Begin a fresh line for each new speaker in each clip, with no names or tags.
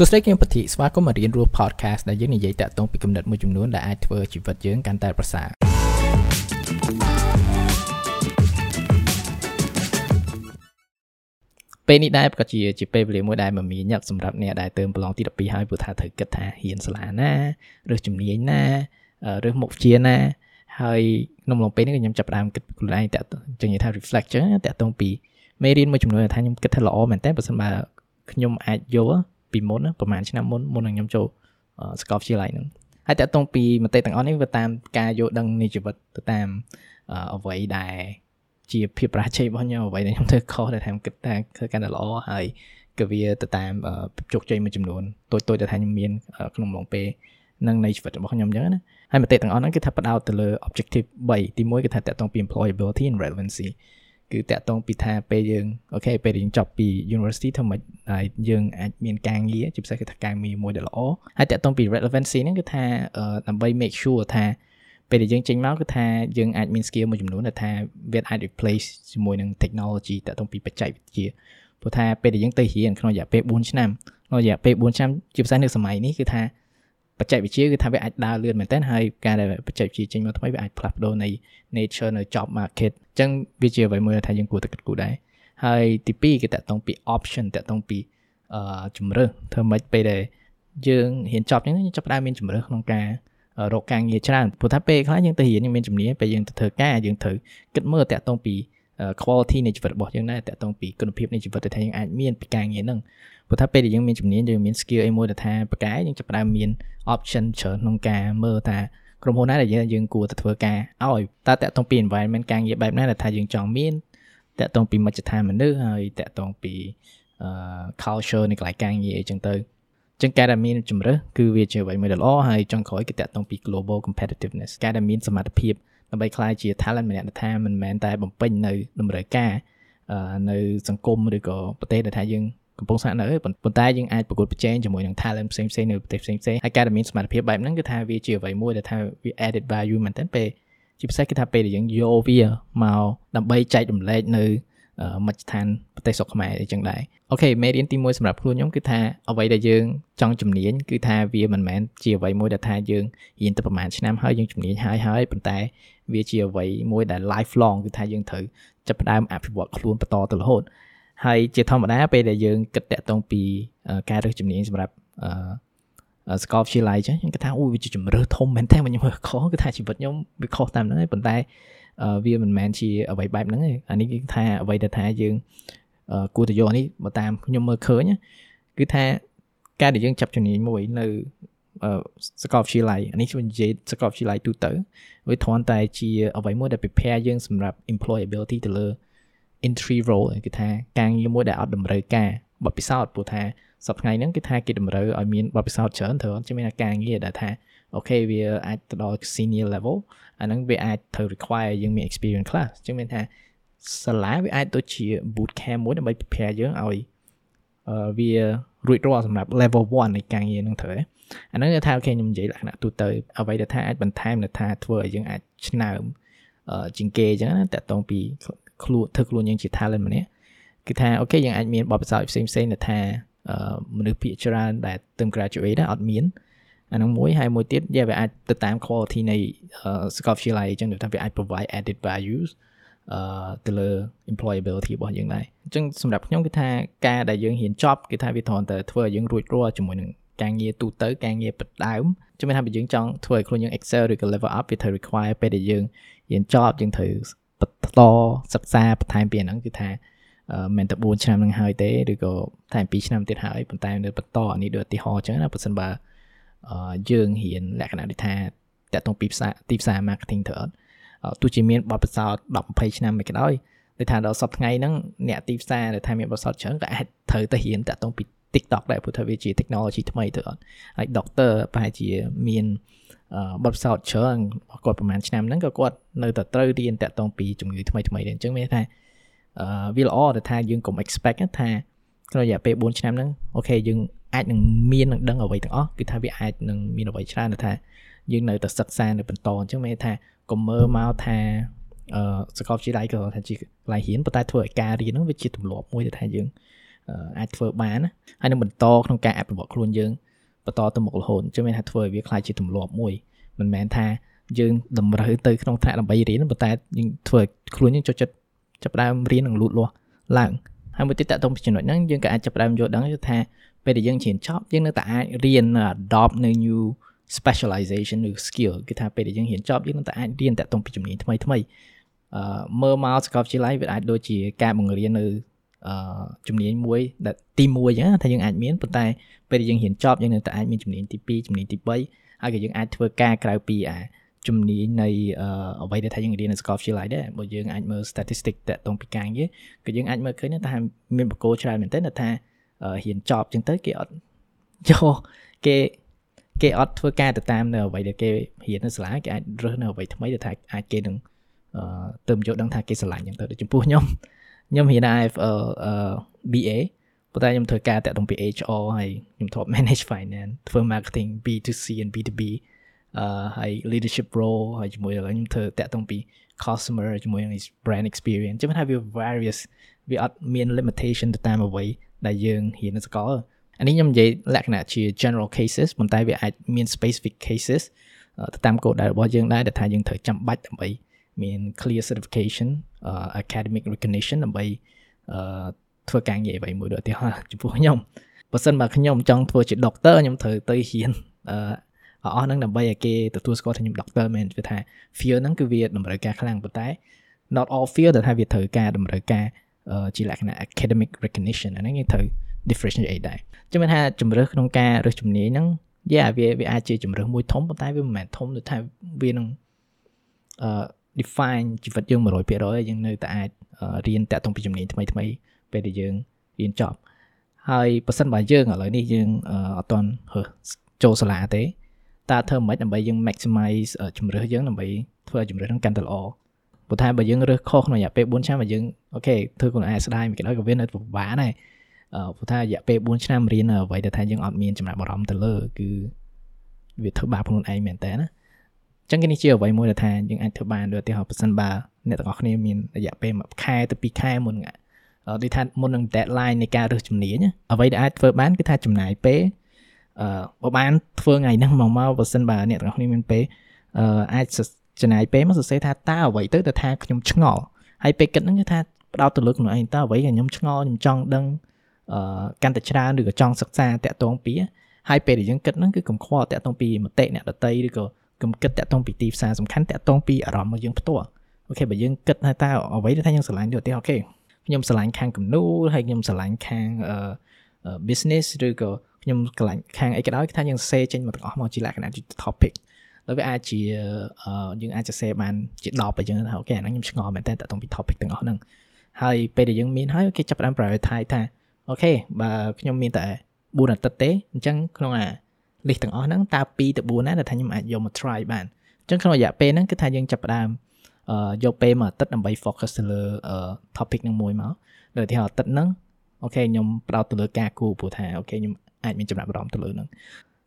សួស្តីគឹមពធីស្វាគមន៍មករៀនរស់ podcast ដែលយើងនិយាយតាក់ទងពីគំនិតមួយចំនួនដែលអាចធ្វើជីវិតយើងកាន់តែប្រសើរពេលនេះដែរក៏ជាជាពេលវេលាមួយដែលមមាញឹកសម្រាប់អ្នកដែលទៅប្រឡងទី12ហើយព្រោះថាត្រូវគិតថាហ៊ានសាលាណាឬជំនាញណាឬមុខវិជ្ជាណាហើយក្នុងឡងពេលនេះខ្ញុំចាប់ផ្ដើមគិតខ្លួនឯងតាក់ចឹងនិយាយថា reflect ចឹងតាក់ទងពីមេរៀនមួយចំនួនថាខ្ញុំគិតថាល្អមែនតើបើសិនបើខ្ញុំអាចយល់ ពីមុនប្រហែលឆ្នាំមុនមុននឹងខ្ញុំចូលសាកលវិទ្យាល័យហ្នឹងហើយតើតងពីមតិទាំងអស់នេះវាតាមការយល់ដឹងនៃជីវិតទៅតាមអ្វីដែលជាភាពប្រជ័យរបស់ខ្ញុំអ្វីដែលខ្ញុំធ្វើខុសដែលថាគិតថាធ្វើកាន់តែល្អហើយក៏វាទៅតាមជោគជ័យមួយចំនួនតូចតូចដែលថាខ្ញុំមានក្នុងអំឡុងពេលនឹងនៃជីវិតរបស់ខ្ញុំអញ្ចឹងណាហើយមតិទាំងអស់ហ្នឹងគឺថាបដោតទៅលើ objective 3ទី1គឺថាតកតងពី employability and relevancy គឺតាក់ទងពីថាពេលយើងអូខេពេលយើងចប់ពី university ធ្វើម៉េចហើយយើងអាចមានការងារជាពិសេសគឺថាការងារមួយដែលល្អហើយតាក់ទងពី relevancy ហ្នឹងគឺថាដើម្បី make sure ថាពេលដែលយើងចេញមកគឺថាយើងអាចមាន skill មួយចំនួនដែលថាវាអាច replace ជាមួយនឹង technology តាក់ទងពីបច្ចេកវិទ្យាព្រោះថាពេលដែលយើងទៅរៀនក្នុងរយៈពេល4ឆ្នាំក្នុងរយៈពេល4ឆ្នាំជាពិសេសនៅសម័យនេះគឺថា បច្ចេកវិទ្យាគឺថាវាអាចដើរលឿនមែនទែនហើយការដែលបច្ចេកវិទ្យាចេញមកថ្មីវាអាចផ្លាស់ប្ដូរនៃ nature នៅ job market អញ្ចឹងវាជាអ្វីមួយថាយើងគួរតែគិតគូរដែរហើយទី2គឺតកតងពី option តកតងពីអឺជំរើសធ្វើម៉េចពេលដែលយើងរៀនចប់អញ្ចឹងយើងចាប់ផ្ដើមមានជំរើសក្នុងការរកការងារច្រើនព្រោះថាពេលខ្លះយើងទៅរៀនយើងមានជំនាញពេលយើងទៅធ្វើការយើងត្រូវគិតមើលតកតងពី quality នៃជីវិតរបស់យើងដែរតកតងពីគុណភាពនៃជីវិតដែលថាយើងអាចមានពីការងារហ្នឹងព្រោះថាពេលដែលយើងមានជំនាញយើងមាន skill អីមួយដែលថាប្រកែយើងចាប់ផ្ដើមមាន option ច្រើនក្នុងការមើលថាក្រុមហ៊ុនណាដែលយើងគួរទៅធ្វើការឲ្យតើតកតងពី environment ការងារបែបណាដែលថាយើងចង់មានតកតងពីមជ្ឈដ្ឋានមនុស្សហើយតកតងពី culture នៃកន្លែងការងារអីចឹងទៅចឹងការដែលមានជំរើសគឺវាជាអ្វីមួយដ៏ល្អហើយចុងក្រោយគឺតកតងពី global competitiveness ការដែលមានសមត្ថភាព ដើម្បីក្លាយជា talent ម្នាក់ដែលថាមិនមែនតែបំពេញនៅតម្រូវការនៅសង្គមឬក៏ប្រទេសដែលថាយើងកំពុងស្នាក់នៅប៉ុន្តែយើងអាចប្រកួតប្រជែងជាមួយនឹង talent ផ្សេងៗនៅប្រទេសផ្សេងៗហើយការដែលមានសមត្ថភាពបែបហ្នឹងគឺថាវាជាអ្វីមួយដែលថាវា added value មែនទែនពេលជាពិសេសគឺថាពេលដែលយើងយកវាមកដើម្បីចែករំលែកនៅមជ្ឈដ្ឋានប្រទេសស្រុកខ្មែរអីចឹងដែរអូខេមេរៀនទី1សម្រាប់ខ្លួនខ្ញុំគឺថាអ្វីដែលយើងចង់ជំនាញគឺថាវាមិនមែនជាអ្វីមួយដែលថាយើងរៀនទៅប្រហែលឆ្នាំហើយយើងជំនាញហើយហើយប៉ុន្តែ វាជាអ្វីមួយដែល lifelong គឺថាយើងត្រូវចាប់ផ្ដើមអភិវឌ្ឍខ្លួនបន្តទៅរហូតហើយជាធម្មតាពេលដែលយើងគិតតាក់ទងពីការរើសជំនាញសម្រាប់អឺសាកលវិទ្យាល័យចឹងខ្ញុំគិតថាអូវាជាជំរើសធំមែនតើខ្ញុំមើលខុសគឺថាជីវិតខ្ញុំវាខុសតាមហ្នឹងឯងប៉ុន្តែវាមិនមែនជាអ្វីបែបហ្នឹងទេអានេះគឺថាអ្វីដែលថាយើងគួរតែយកនេះបើតាមខ្ញុំមើលឃើញគឺថាការដែលយើងចាប់ជំនាញមួយនៅ សាកលវិទ្យាល័យអានេះខ្ញុំនិយាយសាកលវិទ្យាល័យទូទៅវាគ្រាន់តែជាអ្វីមួយដែល prepare យើងសម្រាប់ employability ទៅលើ entry role គឺថាការងារមួយដែលអត់តម្រូវការបទពិសោធន៍ព្រោះថាសប្តាហ៍ថ្ងៃហ្នឹងគឺថាគេតម្រូវឲ្យមានបទពិសោធន៍ច្រើនត្រូវអត់ជាមានការងារដែលថាអូខេវាអាចទៅដល់ senior level អាហ្នឹងវាអាចត្រូវ require យើងមាន experience ខ្លះអញ្ចឹងមានថាសាលាវាអាចទៅជា boot camp មួយដើម្បី prepare យើងឲ្យវារួចរាល់សម្រាប់ level 1នៃការងារហ្នឹងត្រូវ អាហ្នឹងគឺថាអូខេខ្ញុំនិយាយលក្ខណៈទូទៅអ្វីដែលថាអាចបន្ថែមនៅថាធ្វើឲ្យយើងអាចឆ្នើមជាងគេអញ្ចឹងណាតកតងពីខ្លួនធ្វើខ្លួនយើងជា talent ម្នាក់គឺថាអូខេយើងអាចមានបទពិសោធន៍ផ្សេងផ្សេងដែលថាមនុស្សភាគច្រើនដែលទៅ graduate ដែរអត់មានអានោះមួយហើយមួយទៀតវាវាអាចទៅតាម quality នៃសាកលវិទ្យាល័យអញ្ចឹងថាវាអាច provide added values អឺទៅលើ employability របស់យើងដែរអញ្ចឹងសម្រាប់ខ្ញុំគឺថាការដែលយើងហ៊ានចប់គឺថាវាត្រង់តែធ្វើឲ្យយើងរួចរាល់ជាមួយនឹង ការងារទូទៅការងារបដើមជំនឿថាបើយើងចង់ធ្វើឲ្យខ្លួនយើង excel ឬក៏ level up វាត្រូវ require ពេលដែលយើងរៀនចប់យើងត្រូវបន្តសិក្សាបន្ថែមពីហ្នឹងគឺថាមិនតែ4ឆ្នាំនឹងហើយទេឬក៏តែ2ឆ្នាំទៀតហើយប៉ុន្តែនៅបន្តអានេះដូចឧទាហរណ៍អញ្ចឹងណាបើសិនបើយើងរៀនលក្ខណៈដូចថាតកតងពីផ្សារទីផ្សារ marketing ទៅអត់ទោះជាមានបទពិសោធន៍10 20ឆ្នាំមិនក៏ដោយដូចថាដល់សប្តាហ៍ថ្ងៃហ្នឹងអ្នកទីផ្សារដែលថាមានបទពិសោធន៍ច្រើនក៏អាចត្រូវទៅរៀនតកតងពី TikTok ដែរព្រោះថាវាជា technology ថ្មីទៅអត់ហើយ doctor ប្រហែលជាមានបទពិសោធន៍ច្រើនគាត់ប្រហែលឆ្នាំហ្នឹងក៏គាត់នៅតែត្រូវរៀនតាក់ទងពីជំងឺថ្មីថ្មីដែរអញ្ចឹងមានថាអឺវាល្អដែលថាយើងកុំ expect ថាក្នុងរយៈពេល4ឆ្នាំហ្នឹងអូខេយើងអាចនឹងមាននឹងដឹងអ្វីទាំងអស់គឺថាវាអាចនឹងមានអ្វីច្រើនថាយើងនៅតែសិក្សានៅបន្តអញ្ចឹងមានថាកុំមើលមកថាអឺសាកលវិទ្យាល័យក៏ថាជាកន្លែងរៀនប៉ុន្តែធ្វើឲ្យការរៀនហ្នឹងវាជាទម្លាប់មួយដែលថាយើង អាចធ្វើបានហើយនឹងបន្តក្នុងការអភិវឌ្ឍខ្លួនយើងបន្តទៅមុខរហូតអញ្ចឹងមានថាធ្វើឲ្យវាខ្លាចជាទម្លាប់មួយមិនមែនថាយើងតម្រូវទៅក្នុងថ្នាក់ដើម្បីរៀនប៉ុន្តែយើងធ្វើឲ្យខ្លួនយើងចូលចិត្តចាប់ផ្ដើមរៀននិងលូតលាស់ឡើងហើយមួយទៀតតទៅពីចំណុចហ្នឹងយើងក៏អាចចាប់ផ្ដើមយល់ដឹងថាពេលដែលយើងរៀនចប់យើងនៅតែអាចរៀន adopt នៅ new specialization ឬ skill គឺថាពេលដែលយើងរៀនចប់យើងនឹងតែអាចរៀនតាក់ទងពីជំនាញថ្មីថ្មីអឺមើលមកសាកលវិទ្យាល័យវាអាចដូចជាការបង្រៀននៅ អឺជំនាញមួយដែលទី1អញ្ចឹងថាយើងអាចមានប៉ុន្តែពេលដែលយើងរៀនចប់យើងនៅតែអាចមានជំនាញទី2ជំនាញទី3ហើយក៏យើងអាចធ្វើការក្រៅពីអាជំនាញនៃអ្វីដែលថាយើងរៀននៅសាកលវិទ្យាល័យដែរបើយើងអាចមើល statistic តាក់ទងពីការងារក៏យើងអាចមើលឃើញថាមានបកគោច្រើនមែនទែនថារៀនចប់ចឹងទៅគេអត់យកគេគេអត់ធ្វើការទៅតាមនៅអ្វីដែលគេរៀននៅសាលាគេអាចរើសនៅអ្វីថ្មីដែលថាអាចគេនឹងទៅយកដឹងថាគេស្រឡាញ់ចឹងទៅចំពោះខ្ញុំ ខ្ញុំរៀន IFL BA ប៉ុន្តែខ្ញុំធ្វើការតាក់ទងពី HR ហើយខ្ញុំធ្លាប់ manage finance ធ្វើ marketing B2C and B2B អឺហើយ leadership role ហើយជាមួយឥឡូវខ្ញុំធ្វើតាក់ទងពី customer ជាមួយនឹង brand experience ចាំថាវា various វាអត់មាន limitation ទៅតាមអ្វីដែលយើងរៀននៅសាកលអានេះខ្ញុំនិយាយលក្ខណៈជា general cases ប៉ុន្តែវាអាចមាន specific cases ទៅតាមគោលដៅរបស់យើងដែរដែលថាយើងត្រូវចាំបាច់ដើម្បី មាន clear certification uh, academic recognition ដើម្បីអឺធ្វើការងារអ្វីមួយដូចឧទាហរណ៍ចំពោះខ្ញុំបើសិនបើខ្ញុំចង់ធ្វើជា doctor ខ្ញុំត្រូវទៅរៀនអឺអស់ហ្នឹងដើម្បីឲ្យគេទទួលស្គាល់ថាខ្ញុំ doctor មែនគឺថា field ហ្នឹងគឺវាតម្រូវការខ្លាំងប៉ុន្តែ not all field ដែលថាវាត្រូវការតម្រូវការជាលក្ខណៈ academic recognition អាហ្នឹងយើងត្រូវ differentiate ដែរជំនឿថាជំរឿក្នុងការរើសជំនាញហ្នឹងយ៉ាវាវាអាចជាជំរឿមួយធំប៉ុន្តែវាមិនមែនធំដូចថាវានឹងអឺ define ជីវិតយើង100%យើងនៅតែអាចរៀនតាក់ទងពីជំនាញថ្មីថ្មីពេលដែលយើងរៀនចប់ហើយប៉ះសិនបើយើងឥឡូវនេះយើងអត់ទាន់ចូលសាលាទេតើធ្វើមិនដើម្បីយើង maximize ជំរឿយើងដើម្បីធ្វើឲ្យជំរឿហ្នឹងកាន់តែល្អព្រោះថាបើយើងរើសខុសក្នុងរយៈពេល4ឆ្នាំបើយើងអូខេធ្វើខ្លួនឯងស្ដាយមិនគេដល់ក៏វានៅពិបាកដែរព្រោះថារយៈពេល4ឆ្នាំរៀនអ្វីដែលថាយើងអត់មានចំណាប់អារម្មណ៍ទៅលើគឺវាធ្វើបាបខ្លួនឯងមែនតើណា ចឹងនេះជាអ្វីមួយដែលថាយើងអាចធ្វើបានដូចឧទាហរណ៍ប៉ះសិនបើអ្នកទាំងអស់គ្នាមានរយៈពេល1ខែទៅ2ខែមុនដូចថាមុននឹង deadline នៃការរើសជំនាញអ្វីដែលអាចធ្វើបានគឺថាចំណាយពេលអឺបើបានធ្វើថ្ងៃហ្នឹងមកមកបើសិនបើអ្នកទាំងអស់គ្នាមានពេលអឺអាចចំណាយពេលមកសរសេរថាតើអ្វីទៅទៅថាខ្ញុំឆ្ងល់ហើយពេលគិតហ្នឹងគឺថាផ្ដោតទៅលើខ្លួនឯងតើអ្វីដែលខ្ញុំឆ្ងល់ខ្ញុំចង់ដឹងអឺកាន់តែច្រើនឬក៏ចង់សិក្សាតាក់ទងពីហើយពេលដែលយើងគិតហ្នឹងគឺកុំខ្វល់តាក់ទងពីមតិអ្នកដតីឬក៏ កុំគិតតាក់ទងពីទីផ្សារសំខាន់តាក់ទងពីអារម្មណ៍របស់យើងផ្ទាល់អូខេបើយើងគិតថាតើអ្វីដែលថាយើងស្រឡាញ់ទៅទេអូខេខ្ញុំស្រឡាញ់ខាងគំនូរហើយខ្ញុំស្រឡាញ់ខាងអឺ business ឬក៏ខ្ញុំឆ្លាញ់ខាងអីក៏ដោយគឺថាយើងសេចេញមកទាំងអស់មកជាលក្ខណៈជា topic ហើយវាអាចជាយើងអាចសរសេរបានជា10អញ្ចឹងថាអូខេអាហ្នឹងខ្ញុំឆ្ងល់មែនតើតទៅពី topic ទាំងអស់ហ្នឹងហើយពេលដែលយើងមានហើយគេចាប់ផ្ដើម prioritize ថាអូខេបើខ្ញុំមានតែ4អាទិត្យទេអញ្ចឹងក្នុងអា list ទាំងអស់ហ្នឹងតើ2ទៅ4ណាដែលថាខ្ញុំអាចយកមក try បានអញ្ចឹងក្នុងរយៈពេលហ្នឹងគឺថាយើងចាប់ផ្ដើមយកពេលមួយអាទិត្យដើម្បី focus ទៅលើ topic ហ្នឹងមួយមកដូចទីអាទិត្យហ្នឹង okay ខ្ញុំផ្ដោតទៅលើការគូព្រោះថា okay ខ្ញុំអាចមានចំណាប់អារម្មណ៍ទៅលើហ្នឹង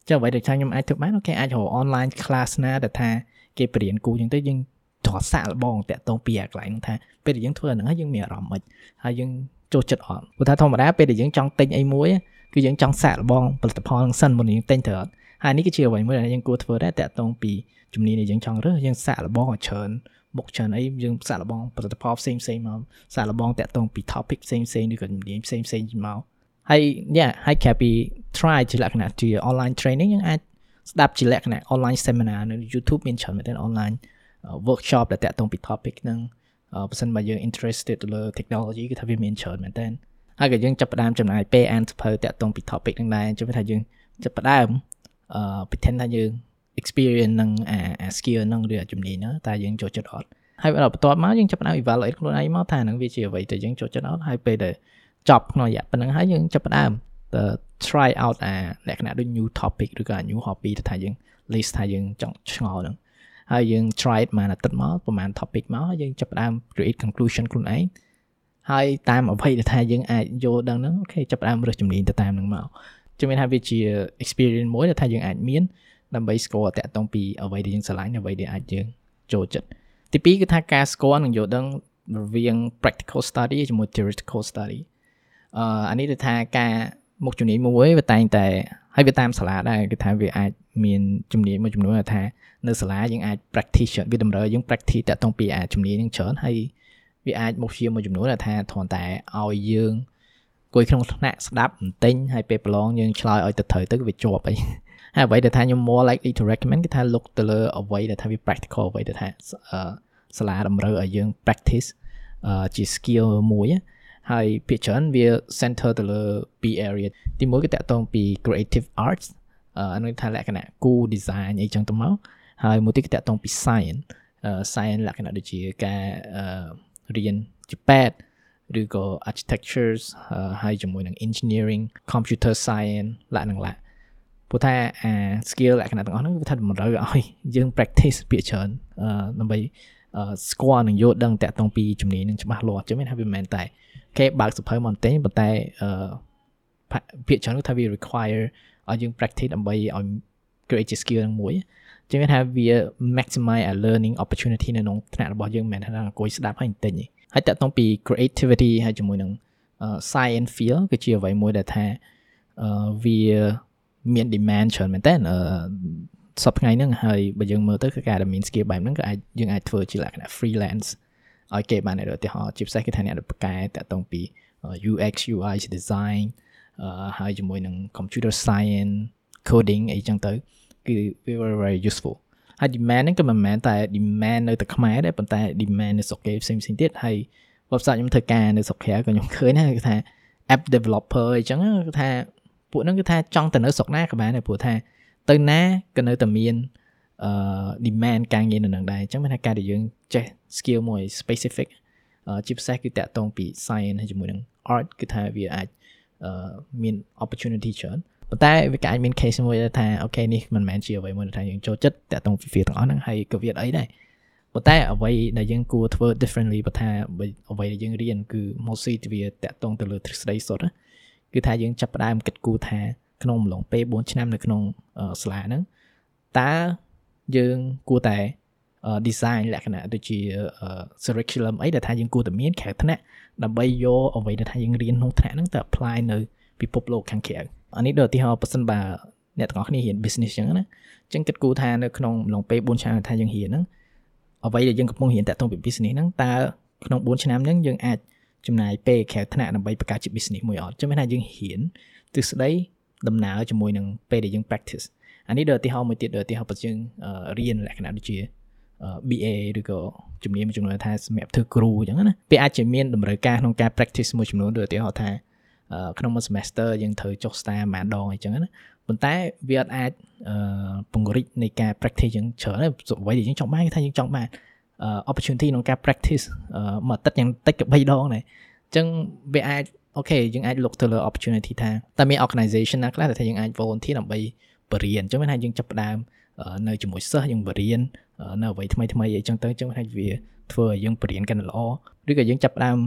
ចឹងអ្វីដែលខ្ញុំអាចធ្វើបាន okay អាចរក online class ណាដែលថាគេបរៀនគូចឹងទៅយើងត្រសាក់លបងតាក់ទងពីអាកន្លែងហ្នឹងថាពេលដែលយើងធ្វើហ្នឹងហើយយើងមានអារម្មណ៍មិញហើយយើងចូលចិត្តអត់ព្រោះថាធម្មតាពេលដែលយើងចង់ទិញអីមួយ គឺយើងចង់សាក់លបងផលិតផលហ្នឹងសិនមុនយើងទិញទៅអត់ហើយនេះគឺជាអ្វីមួយដែលយើងគួរធ្វើដែរតាក់ទងពីជំនាញដែលយើងចង់រើសយើងសាក់លបងឲ្យច្រើនមុខច្រើនអីយើងសាក់លបងផលិតផលផ្សេងផ្សេងមកសាក់លបងតាក់ទងពី topic ផ្សេងផ្សេងឬក៏ជំនាញផ្សេងផ្សេងមកហើយយ៉ាហើយក្រៅពី try ជាលក្ខណៈជា online training យើងអាចស្ដាប់ជាលក្ខណៈ online seminar នៅ YouTube មានច្រើនមែនទែន online workshop ដែលតាក់ទងពី topic ហ្នឹងបើសិនបើយើង interested ទៅលើ technology គឺថាវាមានច្រើនមែនទែន ហើយក៏យើងចាប់ផ្ដើមចំណាយពេលអានសភៅតាក់ទងពី topic ហ្នឹងដែរជឿថាយើងចាប់ផ្ដើមអឺ pretend ថាយើង experience នឹងអា skill ហ្នឹងឬអាជំនាញហ្នឹងតើយើងចូលចិត្តអត់ហើយដល់បន្ទាប់មកយើងចាប់ផ្ដើម evaluate ខ្លួនឯងមកថាហ្នឹងវាជាអ្វីដែលយើងចូលចិត្តអត់ហើយពេលដែលចប់ក្នុងរយៈប៉ុណ្្នឹងហើយយើងចាប់ផ្ដើមទៅ try out អាលក្ខណៈដូច new topic ឬក៏ new hobby ទៅថាយើង list ថាយើងចង់ឆ្ងល់ហ្នឹងហើយយើង try ប្រហែលអាទិត្យមកប្រហែល topic មកហើយយើងចាប់ផ្ដើម create conclusion ខ្លួនឯង ហើយតាមអ្វីដែលថាយើងអាចយល់ដឹងហ្នឹងអូខេចាប់ផ្ដើមរើសជំនាញទៅតាមហ្នឹងមកជំនាញថាវាជា experience មួយដែលថាយើងអាចមានដើម្បីស្គាល់តាក់ទងពីអ្វីដែលយើងស្រឡាញ់អ្វីដែលអាចយើងចូលចិត្តទី2គឺថាការស្គាល់និងយល់ដឹងរវាង practical study ជាមួយ theoretical study អឺអានេះគឺថាការមុខជំនាញមួយវាតែងតែហើយវាតាមសាលាដែរគឺថាវាអាចមានជំនាញមួយចំនួនថានៅសាលាយើងអាច practice វាតម្រូវយើង practice តាក់ទងពីអាជំនាញនឹងច្រើនហើយ វាអាចមុខជាមួយចំនួនថាគ្រាន់តែឲ្យយើងគួយក្នុងថ្នាក់ស្ដាប់បន្តិចហើយពេលប្រឡងយើងឆ្លើយឲ្យទៅត្រូវទៅវាជាប់អីហើយអ្វីដែលថាខ្ញុំ more likely to recommend គឺថា look ទៅលើអ្វីដែលថាវា practical អ្វីដែលថាសាលាតម្រូវឲ្យយើង practice ជា skill មួយហើយភាគច្រើនវា center ទៅលើពីរ area ទីមួយគឺតាក់ទងពី creative arts អានោះថាលក្ខណៈគូ design អីចឹងទៅមកហើយមួយទៀតគឺតាក់ទងពី science science លក្ខណៈដូចជាការ រៀនជាពេទ្យឬក៏ architectures ហើយជាមួយនឹង engineering computer science លក្ខណៈឡាព្រោះថាអា skill លក្ខណៈទាំងអស់ហ្នឹងវាថាតម្រូវឲ្យយើង practice ពាក្យច្រើនដើម្បីស្គាល់និងយល់ដឹងតាក់ទងពីជំនាញនឹងច្បាស់លាស់ចឹងមានថាវាមិនមែនតែគេបើកសភៅមកតែប៉ុន្តែអឺពាក្យច្រើនគឺថាវា require ឲ្យយើង practice ដើម្បីឲ្យ create skill នឹងមួយ ចឹងថាវា maximize a learning opportunity នៅក្នុងថ្នាក់របស់យើងមិនមែនថាអង្គុយស្ដាប់ហើយបន្តិចទេហើយតាក់ទងពី creativity ហើយជាមួយនឹង science field គឺជាអ្វីមួយដែលថាវាមាន demand ច្រើនមែនតើសប្ថ្ងៃហ្នឹងហើយបើយើងមើលទៅគឺការដែលមាន skill បែបហ្នឹងក៏អាចយើងអាចធ្វើជាលក្ខណៈ freelance ឲ្យគេបានឧទាហរណ៍ជាពិសេសគឺថាអ្នកប្រកែតាក់ទងពី UX UI design ហើយជាមួយនឹង computer science coding អីចឹងទៅ គឺ very very useful ហើយ demand ហ្នឹងក៏មិនមែនតែ demand នៅតែខ្មែរដែរប៉ុន្តែ demand នៅស្រុកគេផ្សេងផ្សេងទៀតហើយ website ខ្ញុំធ្វើការនៅស្រុកក្រៅក៏ខ្ញុំឃើញដែរគឺថា app developer អីចឹងគឺថាពួកហ្នឹងគឺថាចង់ទៅនៅស្រុកណាក៏បានដែរព្រោះថាទៅណាក៏នៅតែមានអឺ demand ការងារនៅនឹងដែរអញ្ចឹងមានថាការដែលយើងចេះ skill មួយ specific ជាពិសេសគឺតាក់ទងពី science ហើយជាមួយនឹង art គឺថាវាអាចមាន opportunity ច្រើន ប៉ុន្តែវាក៏អាចមាន case មួយថាអូខេនេះមិនមែនជាអ្វីមួយដែលថាយើងចូលចិត្តតាក់ទងពី field ទាំងអស់ហ្នឹងហើយក៏វាអីដែរប៉ុន្តែអ្វីដែលយើងគួរធ្វើ differently បើថាអ្វីដែលយើងរៀនគឺ mostly វាតាក់ទងទៅលើទ្រឹស្ដីសុទ្ធគឺថាយើងចាប់ផ្ដើមគិតគូរថាក្នុងអំឡុងពេល4ឆ្នាំនៅក្នុងសាលាហ្នឹងតើយើងគួរតែ design លក្ខណៈដូចជា curriculum អីដែលថាយើងគួរតែមានក្រៅថ្នាក់ដើម្បីយកអ្វីដែលថាយើងរៀនក្នុងថ្នាក់ហ្នឹងទៅ apply នៅពិភពលោកខាងក្រៅ អានេះដូចឧទាហរណ៍ប៉ះសិនបើអ្នកទាំងអស់គ្នារៀន business ចឹងណាអញ្ចឹងគិតគូរថានៅក្នុងអំឡុងពេល4ឆ្នាំថាយើងរៀនហ្នឹងអ្វីដែលយើងកំពុងរៀនតាក់ទងពី business ហ្នឹងតើក្នុង4ឆ្នាំហ្នឹងយើងអាចចំណាយពេលក្រៅថ្នាក់ដើម្បីបង្កើតជា business មួយអត់ចឹងមានថាយើងរៀនទិសដីដំណើរជាមួយនឹងពេលដែលយើង practice អានេះដូចឧទាហរណ៍មួយទៀតដូចឧទាហរណ៍បើយើងរៀនលក្ខណៈដូចជា BA ឬក៏ជំនាញមួយចំនួនថាសម្រាប់ធ្វើគ្រូអញ្ចឹងណាវាអាចជាមានតម្រូវការក្នុងការ practice មួយចំនួនដូចឧទាហរណ៍ថា ក្នុងមួយ semester យើងត្រូវចុះ star ម្ដងអញ្ចឹងណាប៉ុន្តែវាអត់អាចពង្រីកនៃការ practice យើងច្រើនទេអ្វីដែលយើងចង់បានគឺថាយើងចង់បាន opportunity ក្នុងការ practice មួយអាទិត្យយ៉ាងតិចក៏3ដងដែរអញ្ចឹងវាអាចអូខេយើងអាច look ទៅលើ opportunity ថាតើមាន organization ណាខ្លះដែលថាយើងអាច volunteer ដើម្បីបរៀនអញ្ចឹងមានថាយើងចាប់ផ្ដើមនៅជាមួយសិស្សយើងបរៀននៅអ្វីថ្មីថ្មីអីចឹងទៅអញ្ចឹងថាវាធ្វើឲ្យយើងបរៀនកាន់តែល្អឬក៏យើងចាប់ផ្ដើម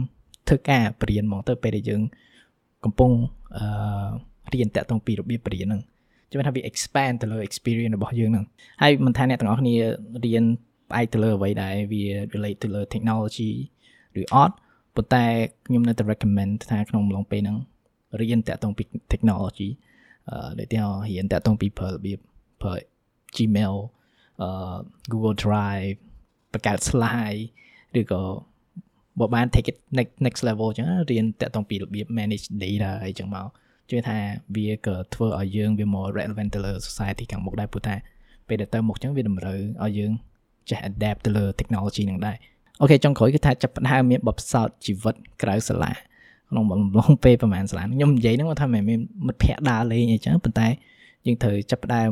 ធ្វើការបរៀនហ្មងទៅពេលដែលយើង កំពុងអឺរៀនតាក់ទងពីរបៀបបរៀនហ្នឹងចាំថាវា expand ទៅលើ experience របស់យើងហ្នឹងហើយមិនថាអ្នកទាំងអស់គ្នារៀនផ្អែកទៅលើអ្វីដែរវា relate ទៅលើ technology ឬ art ប៉ុន្តែខ្ញុំនៅតែ recommend ថាក្នុងអំឡុងពេលហ្នឹងរៀនតាក់ទងពី technology អឺដូចទីរៀនតាក់ទងពីប្រើរបៀបប្រើ Gmail អឺ Google Drive បង្កើត slide ឬក៏ បើបាន take it next next level អញ្ចឹងរៀនតាក់ទងពីរបៀប manage data អីចឹងមកជឿថាវាក៏ធ្វើឲ្យយើងវា more relevant ទៅលើ society ខាងមុខដែរព្រោះថាពេលដែលទៅមុខអញ្ចឹងវាតម្រូវឲ្យយើងចេះ adapt ទៅលើ technology ហ្នឹងដែរអូខេចុងក្រោយគឺថាចាប់ផ្ដើមមានបបផ្សោតជីវិតក្រៅសាលាក្នុងបំឡងពេលប្រហែលសាលាខ្ញុំនិយាយហ្នឹងថាមិនមានមិត្តភ័ក្ដិដើរលេងអីចឹងប៉ុន្តែ យើងត្រូវចាប់ផ្ដើម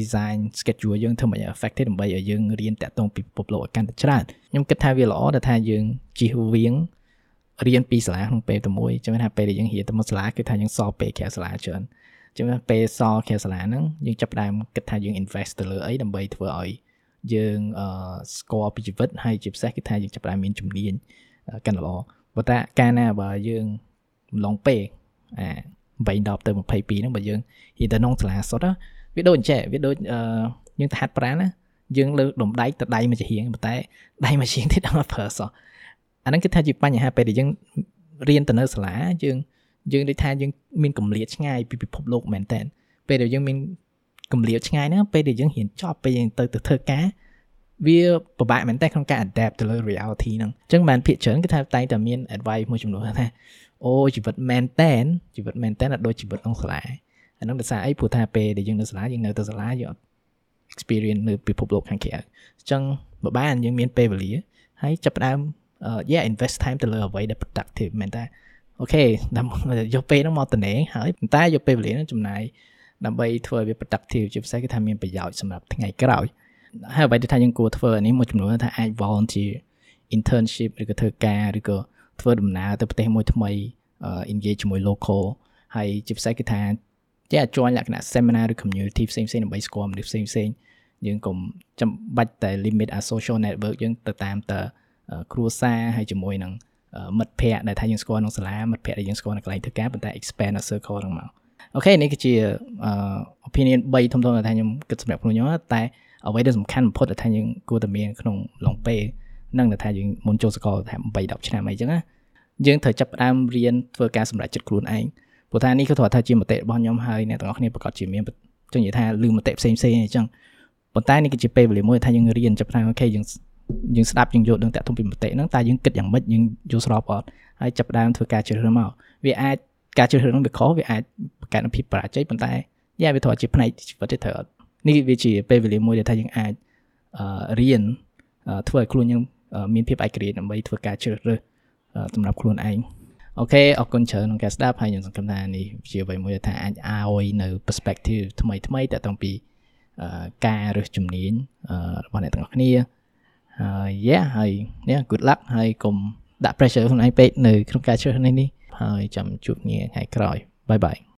design schedule យើងធ្វើមិន effective ដើម្បីឲ្យយើងរៀនតាក់ទងពីពិភពលោកឲ្យកាន់តែច្រើនខ្ញុំគិតថាវាល្អដែលថាយើងជិះវៀងរៀនពីសាលាក្នុងពេលតែមួយចឹងថាពេលដែលយើងរៀនទៅមកសាលាគឺថាយើងសល់ពេលក្រៅសាលាច្រើនចឹងពេលសល់ក្រៅសាលាហ្នឹងយើងចាប់ផ្ដើមគិតថាយើង invest ទៅលើអីដើម្បីធ្វើឲ្យយើងស្គាល់ពីជីវិតហើយជាពិសេសគឺថាយើងចាប់ផ្ដើមមានជំនាញកាន់ល្អបើតាកាលណាបើយើងឡងពេអា 8 10ទៅ22ហ្នឹងបើយើងនិយាយទៅក្នុងសាលាសុទ្ធវាដូចអញ្ចេះវាដូចយើងទៅហាត់ប្រាណណាយើងលើដុំដៃទៅដៃមួយជារៀងប៉ុន្តែដៃមួយជាងទៀតអត់ប្រើសោះអាហ្នឹងគឺថាជាបញ្ហាពេលដែលយើងរៀនទៅនៅសាលាយើងយើងដូចថាយើងមានកម្លាតឆ្ងាយពីពិភពលោកមែនតើពេលដែលយើងមានកម្លាតឆ្ងាយហ្នឹងពេលដែលយើងហ៊ានចប់ពេលយើងទៅទៅធ្វើការវាពិបាកមែនតើក្នុងការ adapt ទៅលើ reality ហ្នឹងអញ្ចឹងបានភាគច្រើនគឺថាតែងតែមាន advice មួយចំនួនថាអូជីវិតមែនតែនជីវិតមែនតែនអត់ដូចជីវិតក្នុងសាលាអាហ្នឹងដោយសារអីព្រោះថាពេលដែលយើងនៅសាលាយើងនៅទៅសាលាយើងអត់ experience នៅពិភពលោកខាងក្រៅអញ្ចឹងបើបានយើងមានពេលវេលាហើយចាប់ផ្ដើម yeah invest time ទៅលើអ្វីដែល productive មែនតើអូខេដើម្បីយកពេលហ្នឹងមកតំណែងហើយប៉ុន្តែយកពេលវេលាហ្នឹងចំណាយដើម្បីធ្វើឲ្យវា productive ជាពិសេសគឺថាមានប្រយោជន៍សម្រាប់ថ្ងៃក្រោយហើយអ្វីដែលថាយើងគួរធ្វើនេះមួយចំនួនថាអាច volunteer internship ឬក៏ធ្វើការឬក៏ ធ្វើដំណើរទៅប្រទេសមួយថ្មី engage ជាមួយ local ហើយជាពិសេសគឺថាចេះអាច join លក្ខណៈ seminar ឬ community ផ្សេងៗដើម្បីស្គាល់មនុស្សផ្សេងផ្សេងយើងកុំចាំបាច់តែ limit a social network យើងទៅតាមតគ្រួសារហើយជាមួយនឹងមិត្តភ័ក្តិដែលថាយើងស្គាល់ក្នុងសាលាមិត្តភ័ក្តិដែលយើងស្គាល់នៅកន្លែងធ្វើការប៉ុន្តែ expand នៅ circle ហ្នឹងមកអូខេនេះគឺជា opinion 3ធំៗដែលថាខ្ញុំគិតសម្រាប់ខ្លួនខ្ញុំតែអ្វីដែលសំខាន់បំផុតដែលថាយើងគួរតែមានក្នុងឡុងពេល នឹងថាយើងមុនចូលសកលថា8 10ឆ្នាំអីចឹងណាយើងត្រូវចាប់ផ្ដើមរៀនធ្វើការសម្រេចចិត្តខ្លួនឯងព្រោះថានេះគឺគាត់ថាជាមតិរបស់ខ្ញុំហើយអ្នកទាំងអស់គ្នាប្រកាសជាមានចង់និយាយថាលឺមតិផ្សេងផ្សេងអញ្ចឹងប៉ុន្តែនេះគឺជាពេលវេលាមួយថាយើងរៀនចាប់ផ្ដើមអូខេយើងយើងស្ដាប់យើងយល់ដឹងតាក់ទងពីមតិហ្នឹងតែយើងគិតយ៉ាងម៉េចយើងយល់ស្របអត់ហើយចាប់ផ្ដើមធ្វើការជ្រើសរើសមកវាអាចការជ្រើសរើសហ្នឹងវាខុសវាអាចបង្កើនភាពបរាជ័យប៉ុន្តែយ៉ាវាត្រូវជាផ្នែកជីវិតទេត្រូវអត់នេះវាជាពេលវេលាមួយដែលថាយើងអាចរៀនធ្វើឲ្យខ្លួនយើង មានភាពឯករាជ្យដើម្បីធ្វើការជ្រើសរើសសម្រាប់ខ្លួនឯងអូខេអរគុណច្រើនក្នុងការស្ដាប់ហើយខ្ញុំសង្ឃឹមថានេះជាអ្វីមួយថាអាចឲ្យនៅ perspective ថ្មីថ្មីតាក់ទងពីការរើសជំនាញរបស់អ្នកទាំងអស់គ្នាហើយ yeah ហើយ yeah good luck ហើយកុំដាក់ pressure ខ្លួនឯងពេកនៅក្នុងការជ្រើសរើសនេះហើយចាំជួបគ្នាថ្ងៃក្រោយ bye bye